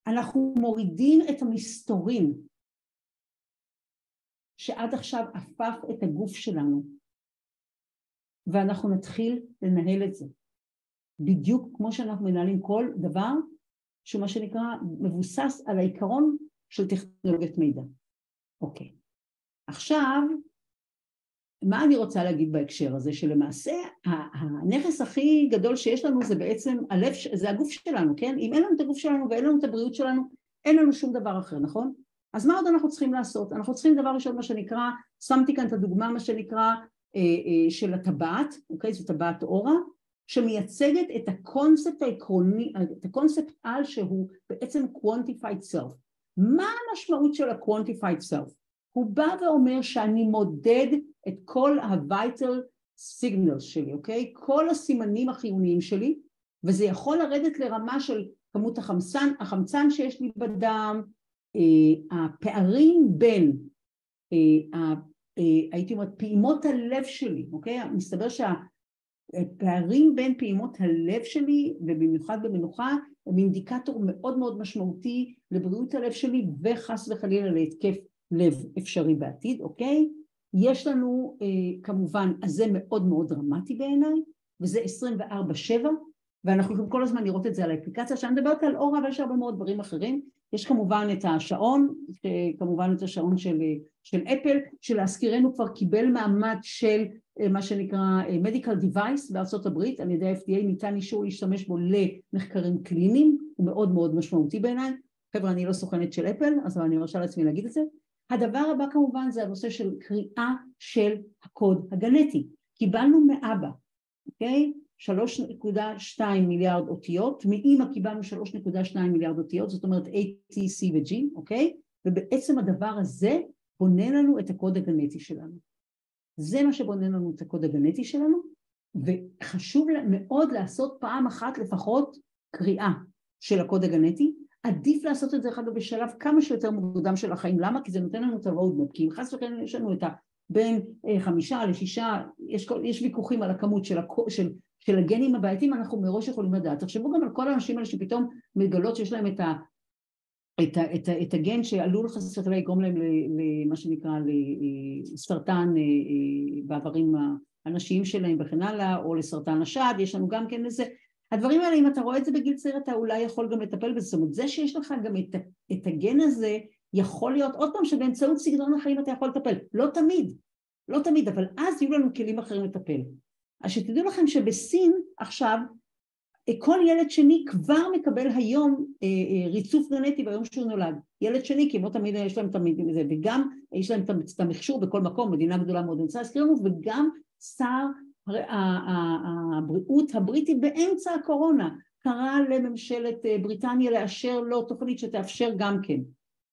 אנחנו מורידים את המסתורים שעד עכשיו עפף את הגוף שלנו, ואנחנו נתחיל לנהל את זה. בדיוק כמו שאנחנו מנהלים כל דבר שהוא מה שנקרא מבוסס על העיקרון של טכנולוגיית מידע. אוקיי. עכשיו, מה אני רוצה להגיד בהקשר הזה? שלמעשה הנכס הכי גדול שיש לנו זה בעצם הלב, זה הגוף שלנו, כן? אם אין לנו את הגוף שלנו ואין לנו את הבריאות שלנו, אין לנו שום דבר אחר, נכון? אז מה עוד אנחנו צריכים לעשות? אנחנו צריכים דבר ראשון מה שנקרא, שמתי כאן את הדוגמה מה שנקרא אה, אה, של הטבעת, אוקיי? זו טבעת אורה, שמייצגת את הקונספט העקרוני, את הקונספט על שהוא בעצם quantified self. מה המשמעות של ה-quantified self? הוא בא ואומר שאני מודד את כל ה-vital signals שלי, אוקיי? כל הסימנים החיוניים שלי, וזה יכול לרדת לרמה של כמות החמצן, החמצן שיש לי בדם, אה, הפערים בין, אה, אה, הייתי אומרת, פעימות הלב שלי, אוקיי? מסתבר שה... פערים בין פעימות הלב שלי ובמיוחד במנוחה הם אינדיקטור מאוד מאוד משמעותי לבריאות הלב שלי וחס וחלילה להתקף לב אפשרי בעתיד, אוקיי? יש לנו אה, כמובן, אז זה מאוד מאוד דרמטי בעיניי וזה 24-7 ואנחנו יכולים כל הזמן לראות את זה על האפליקציה שאני מדברת על אורה אבל יש הרבה מאוד דברים אחרים יש כמובן את השעון, כמובן את השעון של, של אפל, שלהזכירנו כבר קיבל מעמד של מה שנקרא medical device בארצות הברית, על ידי ה-FDA ניתן אישור להשתמש בו למחקרים קליניים, הוא מאוד מאוד משמעותי בעיניי, חבר'ה אני לא סוכנת של אפל, אז אני מרשה לעצמי להגיד את זה. הדבר הבא כמובן זה הנושא של קריאה של הקוד הגנטי, קיבלנו מאבא, אוקיי? 3.2 מיליארד אותיות, מאימא קיבלנו 3.2 מיליארד אותיות, זאת אומרת A, T, C ו-G, אוקיי? ובעצם הדבר הזה בונה לנו את הקוד הגנטי שלנו. זה מה שבונה לנו את הקוד הגנטי שלנו, וחשוב מאוד לעשות פעם אחת לפחות קריאה של הקוד הגנטי. עדיף לעשות את זה, דרך אגב, בשלב כמה שיותר מוקדם של החיים. למה? כי זה נותן לנו את ה-roadmap, כי אם חס וחלילה יש לנו את ה... בין אה, חמישה לשישה, יש, יש ויכוחים על הכמות של, הכ... של של הגנים הבעייתיים אנחנו מראש יכולים לדעת. תחשבו גם על כל האנשים האלה שפתאום מגלות שיש להם את, ה, את, ה, את, ה, את הגן שעלול חס וחלילה לגרום להם למה שנקרא לסרטן אה, אה, בעברים הנשיים שלהם וכן הלאה, או לסרטן השד, יש לנו גם כן לזה. הדברים האלה, אם אתה רואה את זה בגיל צעיר, אתה אולי יכול גם לטפל בזה. זאת אומרת, זה שיש לך גם את, את הגן הזה, יכול להיות עוד פעם שבאמצעות סגנון החיים אתה יכול לטפל. לא תמיד, לא תמיד, אבל אז יהיו לנו כלים אחרים לטפל. אז שתדעו לכם שבסין עכשיו כל ילד שני כבר מקבל היום אה, אה, ריצוף גנטי ביום שהוא נולד. ילד שני, כי לא תמיד יש להם תמיד את זה, וגם יש להם את המכשור בכל מקום, מדינה גדולה מאוד, אני רוצה לנו, וגם שר הבריאות הבריטי באמצע הקורונה קרא לממשלת אה, בריטניה לאשר לו תוכנית שתאפשר גם כן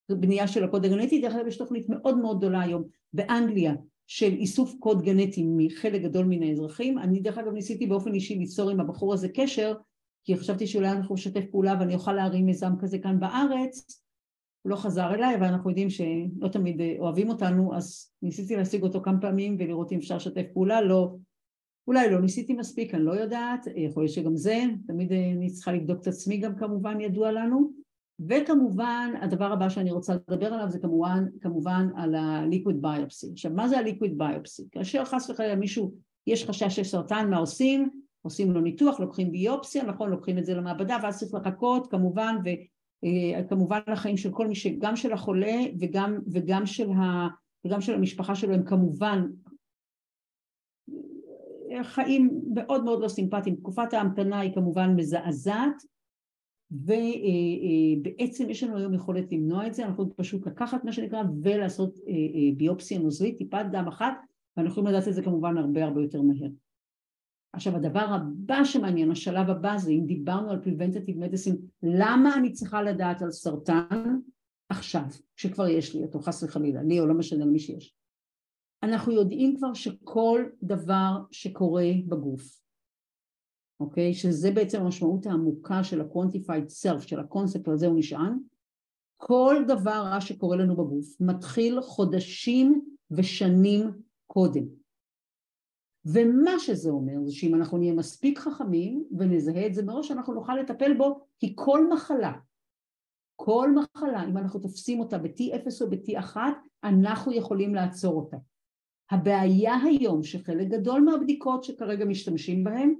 בנייה של הקוד הגנטי, דרך אגב יש תוכנית מאוד מאוד גדולה היום באנגליה של איסוף קוד גנטי מחלק גדול מן האזרחים. אני דרך אגב ניסיתי באופן אישי ליצור עם הבחור הזה קשר, כי חשבתי שאולי אנחנו נשתף פעולה ואני אוכל להרים מיזם כזה כאן בארץ. הוא לא חזר אליי, אבל אנחנו יודעים שלא תמיד אוהבים אותנו, אז ניסיתי להשיג אותו כמה פעמים ולראות אם אפשר לשתף פעולה, לא, אולי לא ניסיתי מספיק, אני לא יודעת, יכול להיות שגם זה, תמיד אני צריכה לבדוק את עצמי גם כמובן ידוע לנו, וכמובן הדבר הבא שאני רוצה לדבר עליו זה כמובן, כמובן על ה-liquid biopsy. עכשיו מה זה ה-liquid biopsy? כאשר חס וחלילה מישהו, יש חשש של סרטן, מה עושים? עושים לו ניתוח, לוקחים ביופסיה, נכון, לוקחים את זה למעבדה ואז צריך לחכות כמובן וכמובן אה, לחיים של כל מי ש... גם של החולה וגם, וגם, של, ה, וגם של המשפחה שלו הם כמובן חיים מאוד מאוד לא סימפטיים, תקופת ההמתנה היא כמובן מזעזעת ובעצם יש לנו היום יכולת למנוע את זה, אנחנו פשוט לקחת מה שנקרא ולעשות אה, אה, ביופסיה נוזלית, טיפת דם אחת, ואנחנו יכולים לדעת את זה כמובן הרבה הרבה יותר מהר. עכשיו הדבר הבא שמעניין, השלב הבא זה אם דיברנו על Preventative Medicine, למה אני צריכה לדעת על סרטן עכשיו, כשכבר יש לי אותו, חס וחלילה, לי או לא משנה למי שיש. אנחנו יודעים כבר שכל דבר שקורה בגוף אוקיי? שזה בעצם המשמעות העמוקה של ה-quantified self, של הקונספט, על זה הוא נשען. כל דבר רע שקורה לנו בגוף מתחיל חודשים ושנים קודם. ומה שזה אומר זה שאם אנחנו נהיה מספיק חכמים ונזהה את זה מראש, אנחנו נוכל לטפל בו, כי כל מחלה, כל מחלה, אם אנחנו תופסים אותה ב-T0 או ב-T1, אנחנו יכולים לעצור אותה. הבעיה היום שחלק גדול מהבדיקות שכרגע משתמשים בהן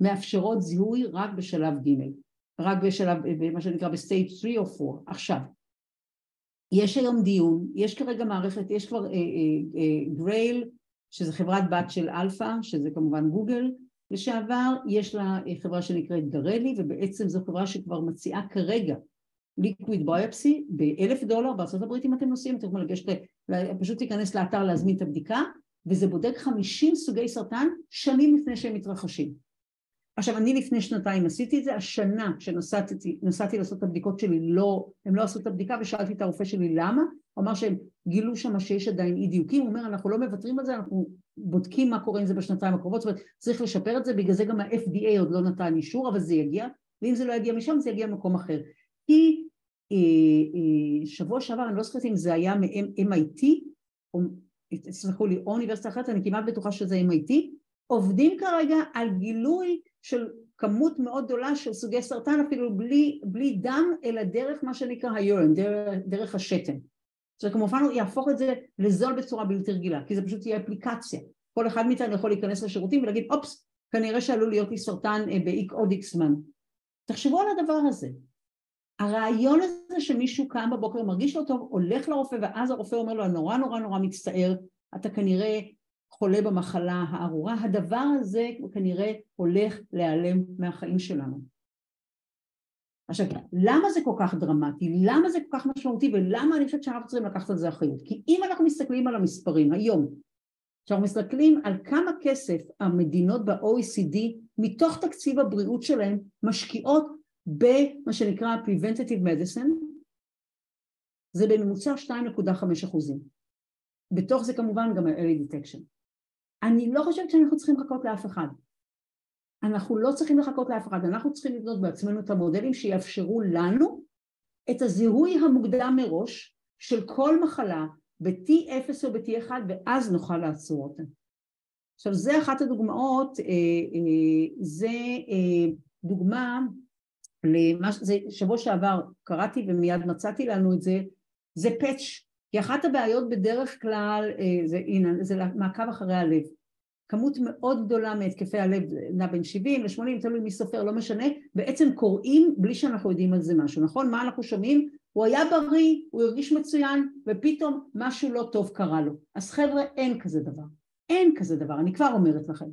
מאפשרות זיהוי רק בשלב ג', רק בשלב, מה שנקרא ב stage 3 או 4. עכשיו, יש היום דיון, יש כרגע מערכת, יש כבר גרייל, אה, אה, אה, שזה חברת בת של אלפאבט, שזה כמובן גוגל לשעבר, יש לה אה, חברה שנקראת גרייל, ובעצם זו חברה שכבר מציעה כרגע liquid biopsy באלף דולר, בארה"ב אם אתם נוסעים, אתם יכולים לגשת, פשוט להיכנס לאתר להזמין את הבדיקה, וזה בודק 50 סוגי סרטן שנים לפני שהם מתרחשים. עכשיו אני לפני שנתיים עשיתי את זה, השנה כשנסעתי לעשות את הבדיקות שלי לא, הם לא עשו את הבדיקה ושאלתי את הרופא שלי למה, הוא אמר שהם גילו שם שיש עדיין אי דיוקים, הוא אומר אנחנו לא מוותרים על זה, אנחנו בודקים מה קורה עם זה בשנתיים הקרובות, זאת אומרת צריך לשפר את זה, בגלל זה גם ה-FDA עוד לא נתן אישור, אבל זה יגיע, ואם זה לא יגיע משם זה יגיע ממקום אחר. כי אה, אה, שבוע שעבר, אני לא זוכרת אם זה היה מ-MIT, תסלחו לי, או אוניברסיטה אחרת, אני כמעט בטוחה שזה MIT, עובדים כרגע על גילוי של כמות מאוד גדולה של סוגי סרטן אפילו בלי, בלי דם אלא דרך מה שנקרא היורן, דרך, דרך השתן. זה כמובן הוא יהפוך את זה לזול בצורה בלתי רגילה כי זה פשוט יהיה אפליקציה. כל אחד מאיתנו יכול להיכנס לשירותים ולהגיד אופס כנראה שעלול להיות לי סרטן אה, ב-עוד איקס זמן. תחשבו על הדבר הזה. הרעיון הזה שמישהו קם בבוקר, מרגיש לא טוב, הולך לרופא, ואז הרופא אומר לו, נורא נורא נורא מצטער, אתה כנראה חולה במחלה הארורה, הדבר הזה כנראה הולך להיעלם מהחיים שלנו. עכשיו, למה זה כל כך דרמטי? למה זה כל כך משמעותי? ולמה אני חושבת שאנחנו צריכים לקחת על זה אחריות? כי אם אנחנו מסתכלים על המספרים היום, כשאנחנו מסתכלים על כמה כסף המדינות ב-OECD מתוך תקציב הבריאות שלהם משקיעות במה שנקרא Preventative Medicine, זה בממוצע 2.5 אחוזים. בתוך זה כמובן גם ה-Early Detection. אני לא חושבת שאנחנו צריכים לחכות לאף אחד. אנחנו לא צריכים לחכות לאף אחד, אנחנו צריכים לבנות בעצמנו את המודלים שיאפשרו לנו את הזיהוי המוקדם מראש של כל מחלה ב-T0 או ב-T1 ואז נוכל לעצור אותה. עכשיו זה אחת הדוגמאות, אה, אה, זה אה, דוגמה למה, זה שבוע שעבר קראתי ומיד מצאתי לנו את זה, זה פאץ', כי אחת הבעיות בדרך כלל, זה, הנה, זה מעקב אחרי הלב. כמות מאוד גדולה מהתקפי הלב, נע בין 70 ל-80, תלוי מי סופר, לא משנה, בעצם קוראים בלי שאנחנו יודעים על זה משהו, נכון? מה אנחנו שומעים? הוא היה בריא, הוא הרגיש מצוין, ופתאום משהו לא טוב קרה לו. אז חבר'ה, אין כזה דבר. אין כזה דבר, אני כבר אומרת לכם.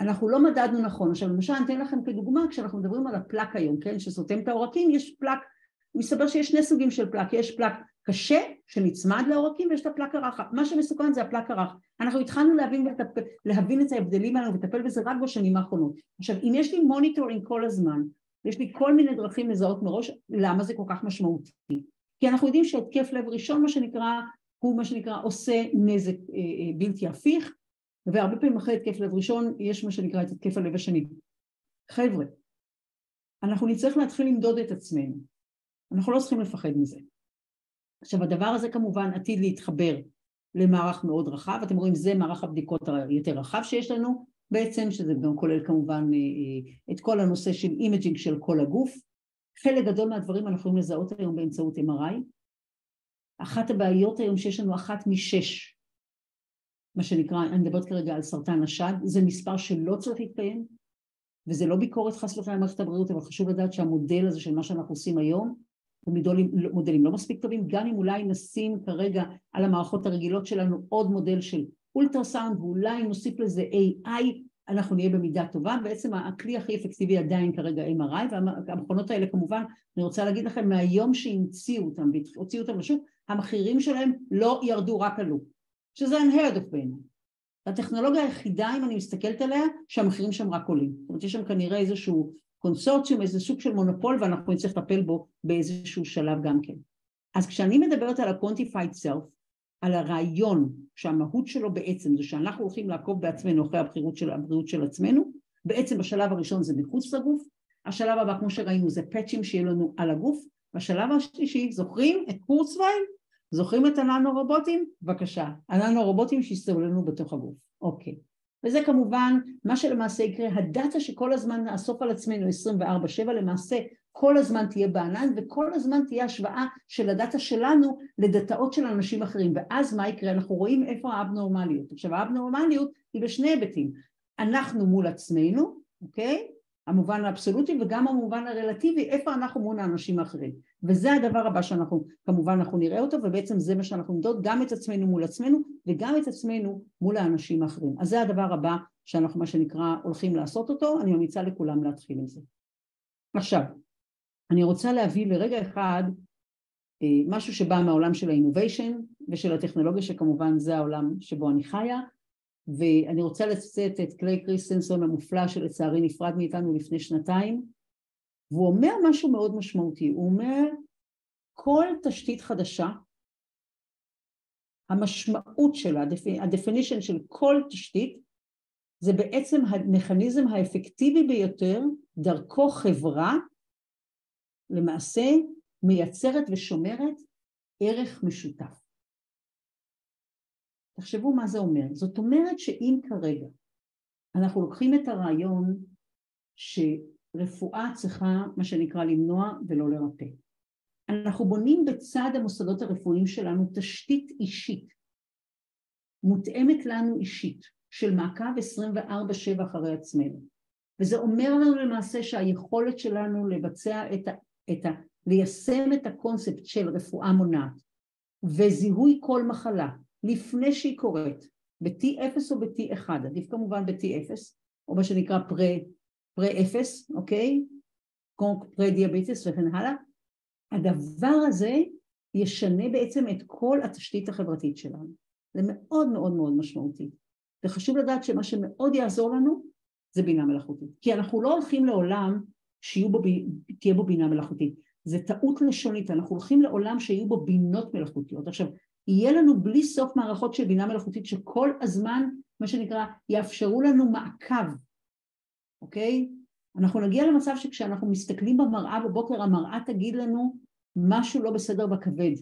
אנחנו לא מדדנו נכון. עכשיו למשל אני אתן לכם כדוגמה, כשאנחנו מדברים על ה plaque היום, כן, שסותם את העורקים, יש plaque, מסתבר שיש שני סוגים של plaque, יש plaque קשה שנצמד לעורקים ויש את ה plaque הרך, מה שמסוכן זה ה plaque הרך. אנחנו התחלנו להבין, וטפ... להבין את ההבדלים האלה ולטפל בזה רק בשנים האחרונות. עכשיו אם יש לי monitoring כל הזמן, יש לי כל מיני דרכים לזהות מראש למה זה כל כך משמעותי. כי אנחנו יודעים שהתקף לב ראשון מה שנקרא, הוא מה שנקרא עושה נזק אה, אה, בלתי הפיך, והרבה פעמים אחרי התקף לב ראשון יש מה שנקרא את התקף הלב השני. חבר'ה, אנחנו נצטרך להתחיל למדוד את עצמנו, אנחנו לא צריכים לפחד מזה. עכשיו הדבר הזה כמובן עתיד להתחבר למערך מאוד רחב, אתם רואים זה מערך הבדיקות היותר רחב שיש לנו בעצם, שזה גם כולל כמובן אה, אה, את כל הנושא של imaging של כל הגוף, חלק גדול מהדברים אנחנו יכולים לזהות היום באמצעות MRI, אחת הבעיות היום שיש לנו אחת משש, מה שנקרא, אני מדברת כרגע על סרטן השד, זה מספר שלא צריך להתקיים, וזה לא ביקורת חס וחלילה למערכת הבריאות, אבל חשוב לדעת שהמודל הזה של מה שאנחנו עושים היום מודלים, לא מספיק טובים, גם אם אולי נשים כרגע על המערכות הרגילות שלנו עוד מודל של אולטרסאונד ואולי נוסיף לזה AI, אנחנו נהיה במידה טובה, בעצם הכלי הכי אפקטיבי עדיין כרגע MRI והמכונות האלה כמובן, אני רוצה להגיד לכם מהיום שהמציאו אותם והוציאו אותם לשוק, המחירים שלהם לא ירדו רק עלו, שזה unheard of בעיניי. הטכנולוגיה היחידה אם אני מסתכלת עליה שהמחירים שם רק עולים, זאת אומרת יש שם כנראה איזשהו קונסורציום, איזה סוג של מונופול ואנחנו נצטרך לטפל בו באיזשהו שלב גם כן. אז כשאני מדברת על ה-quantified self, על הרעיון שהמהות שלו בעצם זה שאנחנו הולכים לעקוב בעצמנו אחרי הבריאות של, הבריאות של עצמנו, בעצם בשלב הראשון זה מחוץ לגוף, השלב הבא כמו שראינו זה פאצ'ים שיהיה לנו על הגוף, בשלב השלישי זוכרים את קורצווייל? זוכרים את הננו רובוטים? בבקשה, הננו רובוטים שיסתובבו לנו בתוך הגוף, אוקיי. וזה כמובן מה שלמעשה יקרה, הדאטה שכל הזמן נאסוף על עצמנו 24/7 למעשה כל הזמן תהיה בענן וכל הזמן תהיה השוואה של הדאטה שלנו לדאטאות של אנשים אחרים ואז מה יקרה? אנחנו רואים איפה האבנורמליות. עכשיו האבנורמליות היא בשני היבטים, אנחנו מול עצמנו, אוקיי? המובן האבסולוטי וגם המובן הרלטיבי, איפה אנחנו מול האנשים האחרים. וזה הדבר הבא שאנחנו, כמובן אנחנו נראה אותו, ובעצם זה מה שאנחנו נמדוד, גם את עצמנו מול עצמנו, וגם את עצמנו מול האנשים האחרים. אז זה הדבר הבא שאנחנו, מה שנקרא, הולכים לעשות אותו, אני ממליצה לכולם להתחיל עם זה. עכשיו, אני רוצה להביא לרגע אחד אה, משהו שבא מהעולם של האינוביישן ושל הטכנולוגיה, שכמובן זה העולם שבו אני חיה, ואני רוצה לצטט את קלייטון כריסטנסן המופלא שלצערי נפרד מאיתנו לפני שנתיים והוא אומר משהו מאוד משמעותי, הוא אומר כל תשתית חדשה המשמעות שלה, ה definition של כל תשתית זה בעצם המכניזם האפקטיבי ביותר דרכו חברה למעשה מייצרת ושומרת ערך משותף תחשבו מה זה אומר. זאת אומרת שאם כרגע אנחנו לוקחים את הרעיון שרפואה צריכה מה שנקרא למנוע ולא לרפא. אנחנו בונים בצד המוסדות הרפואיים שלנו תשתית אישית, מותאמת לנו אישית, של מעקב 24/7 אחרי עצמנו. וזה אומר לנו למעשה שהיכולת שלנו לבצע את את ה... ליישם את הקונספט של רפואה מונעת וזיהוי כל מחלה לפני שהיא קורית ב-T0 או ב-T1, עדיף כמובן ב-T0 או מה שנקרא פרה-0, אוקיי? כמו פרה-דיאביטיס וכן הלאה, הדבר הזה ישנה בעצם את כל התשתית החברתית שלנו. זה מאוד מאוד מאוד משמעותי. וחשוב לדעת שמה שמאוד יעזור לנו זה בינה מלאכותית. כי אנחנו לא הולכים לעולם שתהיה בו, בו בינה מלאכותית. זה טעות לשונית, אנחנו הולכים לעולם שיהיו בו בינות מלאכותיות. עכשיו, יהיה לנו בלי סוף מערכות של בינה מלאכותית שכל הזמן, מה שנקרא, יאפשרו לנו מעקב, אוקיי? אנחנו נגיע למצב שכשאנחנו מסתכלים במראה בבוקר, המראה תגיד לנו משהו לא בסדר בכבד.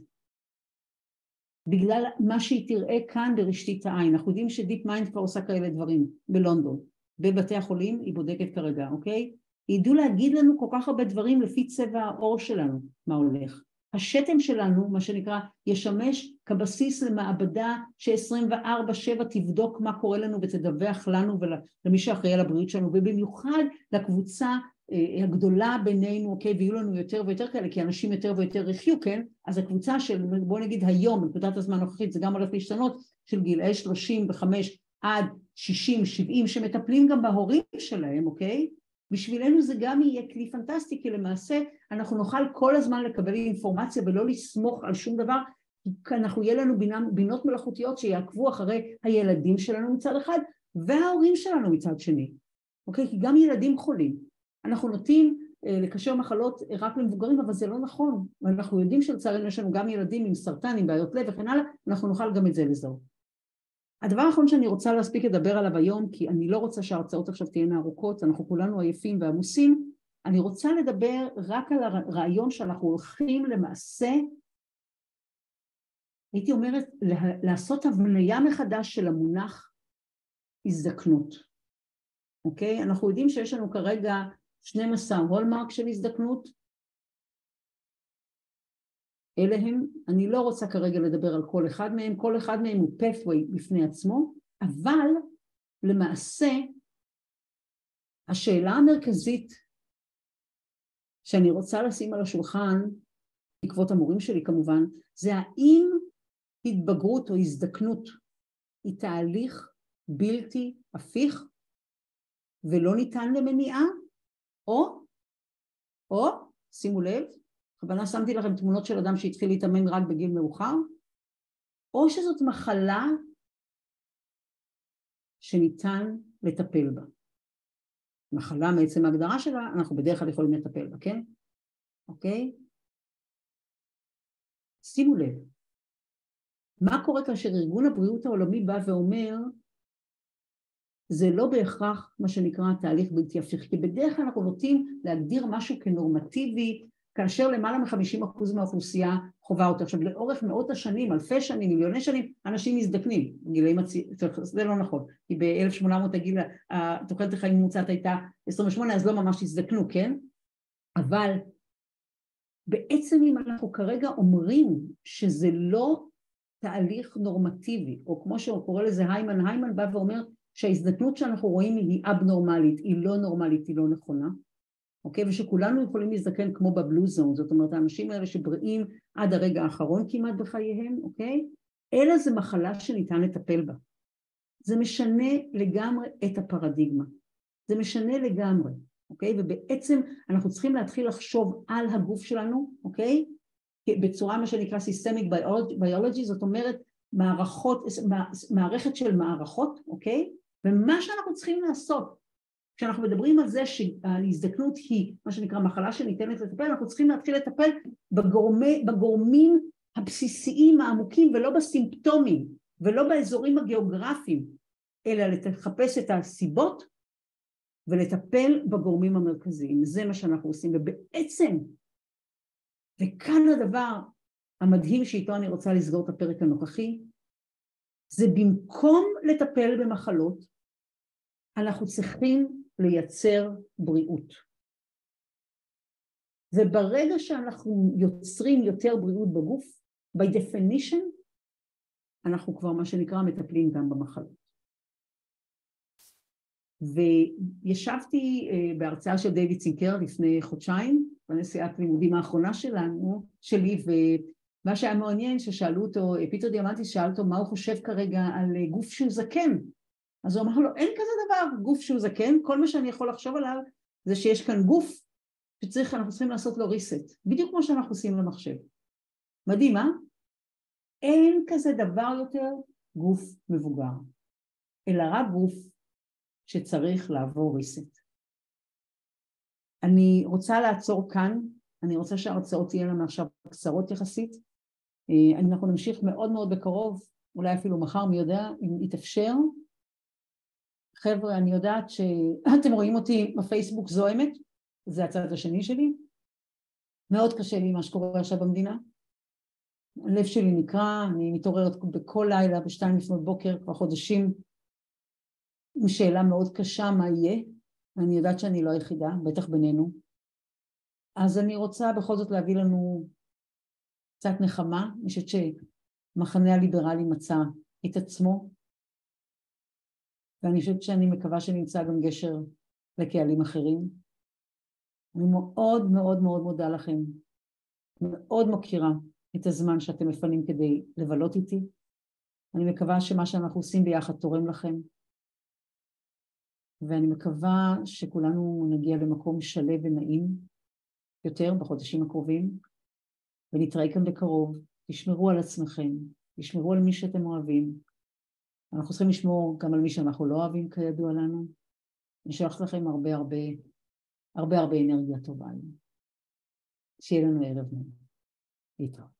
בגלל מה שהיא תראה כאן ברשתית העין. אנחנו יודעים ש DeepMind כבר עושה כאלה דברים בלונדון. בבתי החולים היא בודקת כרגע, אוקיי? ידעו להגיד לנו כל כך הרבה דברים לפי צבע העור שלנו, מה הולך. השתן שלנו, מה שנקרא, ישמש כבסיס למעבדה ש-24/7 תבדוק מה קורה לנו ותדווח לנו ולמי שאחראי על הבריאות שלנו, ובמיוחד לקבוצה אה, הגדולה בינינו, אוקיי, ויהיו לנו יותר ויותר כאלה, כי אנשים יותר ויותר יחיו, כן? אז הקבוצה של, בוא נגיד היום, בנקודת הזמן הנוכחית, זה גם הולך להשתנות, של גילאי 35 עד 60, 70, שמטפלים גם בהורים שלהם, אוקיי? בשבילנו זה גם יהיה כלי פנטסטי, כי למעשה אנחנו נוכל כל הזמן לקבל אינפורמציה ולא לסמוך על שום דבר, כי אנחנו, יהיה לנו בינה, בינות מלאכותיות שיעקבו אחרי הילדים שלנו מצד אחד, וההורים שלנו מצד שני, אוקיי? כי גם ילדים חולים. אנחנו נוטים אה, לקשר מחלות רק למבוגרים, אבל זה לא נכון. ואנחנו יודעים שלצערנו יש לנו גם ילדים עם סרטן, עם בעיות לב וכן הלאה, אנחנו נוכל גם את זה לזהות. הדבר האחרון שאני רוצה להספיק לדבר עליו היום, כי אני לא רוצה שההרצאות עכשיו תהיינה ארוכות, אנחנו כולנו עייפים ועמוסים, אני רוצה לדבר רק על הרעיון שאנחנו הולכים למעשה, הייתי אומרת, לעשות הבניה מחדש של המונח הזדקנות, אוקיי? אנחנו יודעים שיש לנו כרגע 12 הולמרק של הזדקנות, אלה הם, אני לא רוצה כרגע לדבר על כל אחד מהם, כל אחד מהם הוא pathway בפני עצמו, אבל למעשה השאלה המרכזית שאני רוצה לשים על השולחן, בעקבות המורים שלי כמובן, זה האם התבגרות או הזדקנות היא תהליך בלתי הפיך ולא ניתן למניעה, או, או, שימו לב, בכוונה שמתי לכם תמונות של אדם שהתחיל להתאמן רק בגיל מאוחר, או שזאת מחלה שניתן לטפל בה. מחלה מעצם ההגדרה שלה, אנחנו בדרך כלל יכולים לטפל בה, כן? אוקיי? שימו לב, מה קורה כאשר ארגון הבריאות העולמי בא ואומר זה לא בהכרח מה שנקרא תהליך בלתי הפיך, כי בדרך כלל אנחנו נוטים להגדיר משהו כנורמטיבי, כאשר למעלה מ-50% מהאוכלוסייה חווה אותה. עכשיו לאורך מאות השנים, אלפי שנים, מיליוני שנים, אנשים מזדקנים, גילאים הצעירים, זה לא נכון, כי ב-1800 הגיל, תוחלת החיים הממוצעת הייתה 28, אז לא ממש הזדקנו, כן? אבל בעצם אם אנחנו כרגע אומרים שזה לא תהליך נורמטיבי, או כמו שהוא קורא לזה היימן, היימן בא ואומר שההזדקנות שאנחנו רואים היא אבנורמלית, היא לא נורמלית, היא לא נכונה, אוקיי? ושכולנו יכולים להזדקן כמו בבלו זון, זאת אומרת האנשים האלה שבריאים עד הרגע האחרון כמעט בחייהם, אוקיי? אלא זה מחלה שניתן לטפל בה. זה משנה לגמרי את הפרדיגמה. זה משנה לגמרי, אוקיי? ובעצם אנחנו צריכים להתחיל לחשוב על הגוף שלנו, אוקיי? בצורה מה שנקרא Systemic Biology, זאת אומרת מערכות, מערכת של מערכות, אוקיי? ומה שאנחנו צריכים לעשות כשאנחנו מדברים על זה שההזדקנות היא מה שנקרא מחלה שניתנת לטפל, אנחנו צריכים להתחיל לטפל בגורמי, בגורמים הבסיסיים העמוקים ולא בסימפטומים ולא באזורים הגיאוגרפיים, אלא לחפש את הסיבות ולטפל בגורמים המרכזיים. זה מה שאנחנו עושים, ובעצם, וכאן הדבר המדהים שאיתו אני רוצה לסגור את הפרק הנוכחי, זה במקום לטפל במחלות, אנחנו צריכים לייצר בריאות. וברגע שאנחנו יוצרים יותר בריאות בגוף, by definition, אנחנו כבר מה שנקרא מטפלים גם במחלות. וישבתי אה, בהרצאה של דיוויד סינקלר לפני חודשיים, בנסיעת לימודים האחרונה שלנו, שלי, ומה שהיה מעניין ששאלו אותו, פיטר דיאמנטיס שאל אותו מה הוא חושב כרגע על גוף שהוא זקן, אז הוא אמר לו אין כזה דבר גוף שהוא זקן, כל מה שאני יכול לחשוב עליו זה שיש כאן גוף שצריך, אנחנו צריכים לעשות לו reset, בדיוק כמו שאנחנו עושים למחשב. מדהים, אה? אין כזה דבר יותר גוף מבוגר, אלא רק גוף שצריך לעבור reset. אני רוצה לעצור כאן, אני רוצה שההרצאות תהיינה לנו עכשיו קצרות יחסית. אה, אנחנו נמשיך מאוד מאוד בקרוב, אולי אפילו מחר, מי יודע, אם יתאפשר. חבר'ה, אני יודעת שאתם [clears throat] רואים אותי בפייסבוק זוהמת, זה הצד השני שלי. מאוד קשה לי מה שקורה עכשיו במדינה. הלב שלי נקרע, אני מתעוררת בכל לילה בשתיים לפנות בוקר כבר חודשים עם שאלה מאוד קשה מה יהיה, ואני יודעת שאני לא היחידה, בטח בינינו. אז אני רוצה בכל זאת להביא לנו קצת נחמה, אני חושבת שמחנה הליברלי מצא את עצמו, ואני חושבת שאני מקווה שנמצא גם גשר לקהלים אחרים. אני מאוד מאוד מאוד מודה לכם, מאוד מוקירה את הזמן שאתם מפנים כדי לבלות איתי. אני מקווה שמה שאנחנו עושים ביחד תורם לכם, ואני מקווה שכולנו נגיע למקום שלב ונעים יותר בחודשים הקרובים, ונתראה כאן בקרוב. תשמרו על עצמכם, תשמרו על מי שאתם אוהבים. אנחנו צריכים לשמור גם על מי שאנחנו לא אוהבים כידוע לנו. אני שולחת לכם הרבה הרבה הרבה הרבה אנרגיה טובה. שיהיה לנו ערב נעים. להתראות.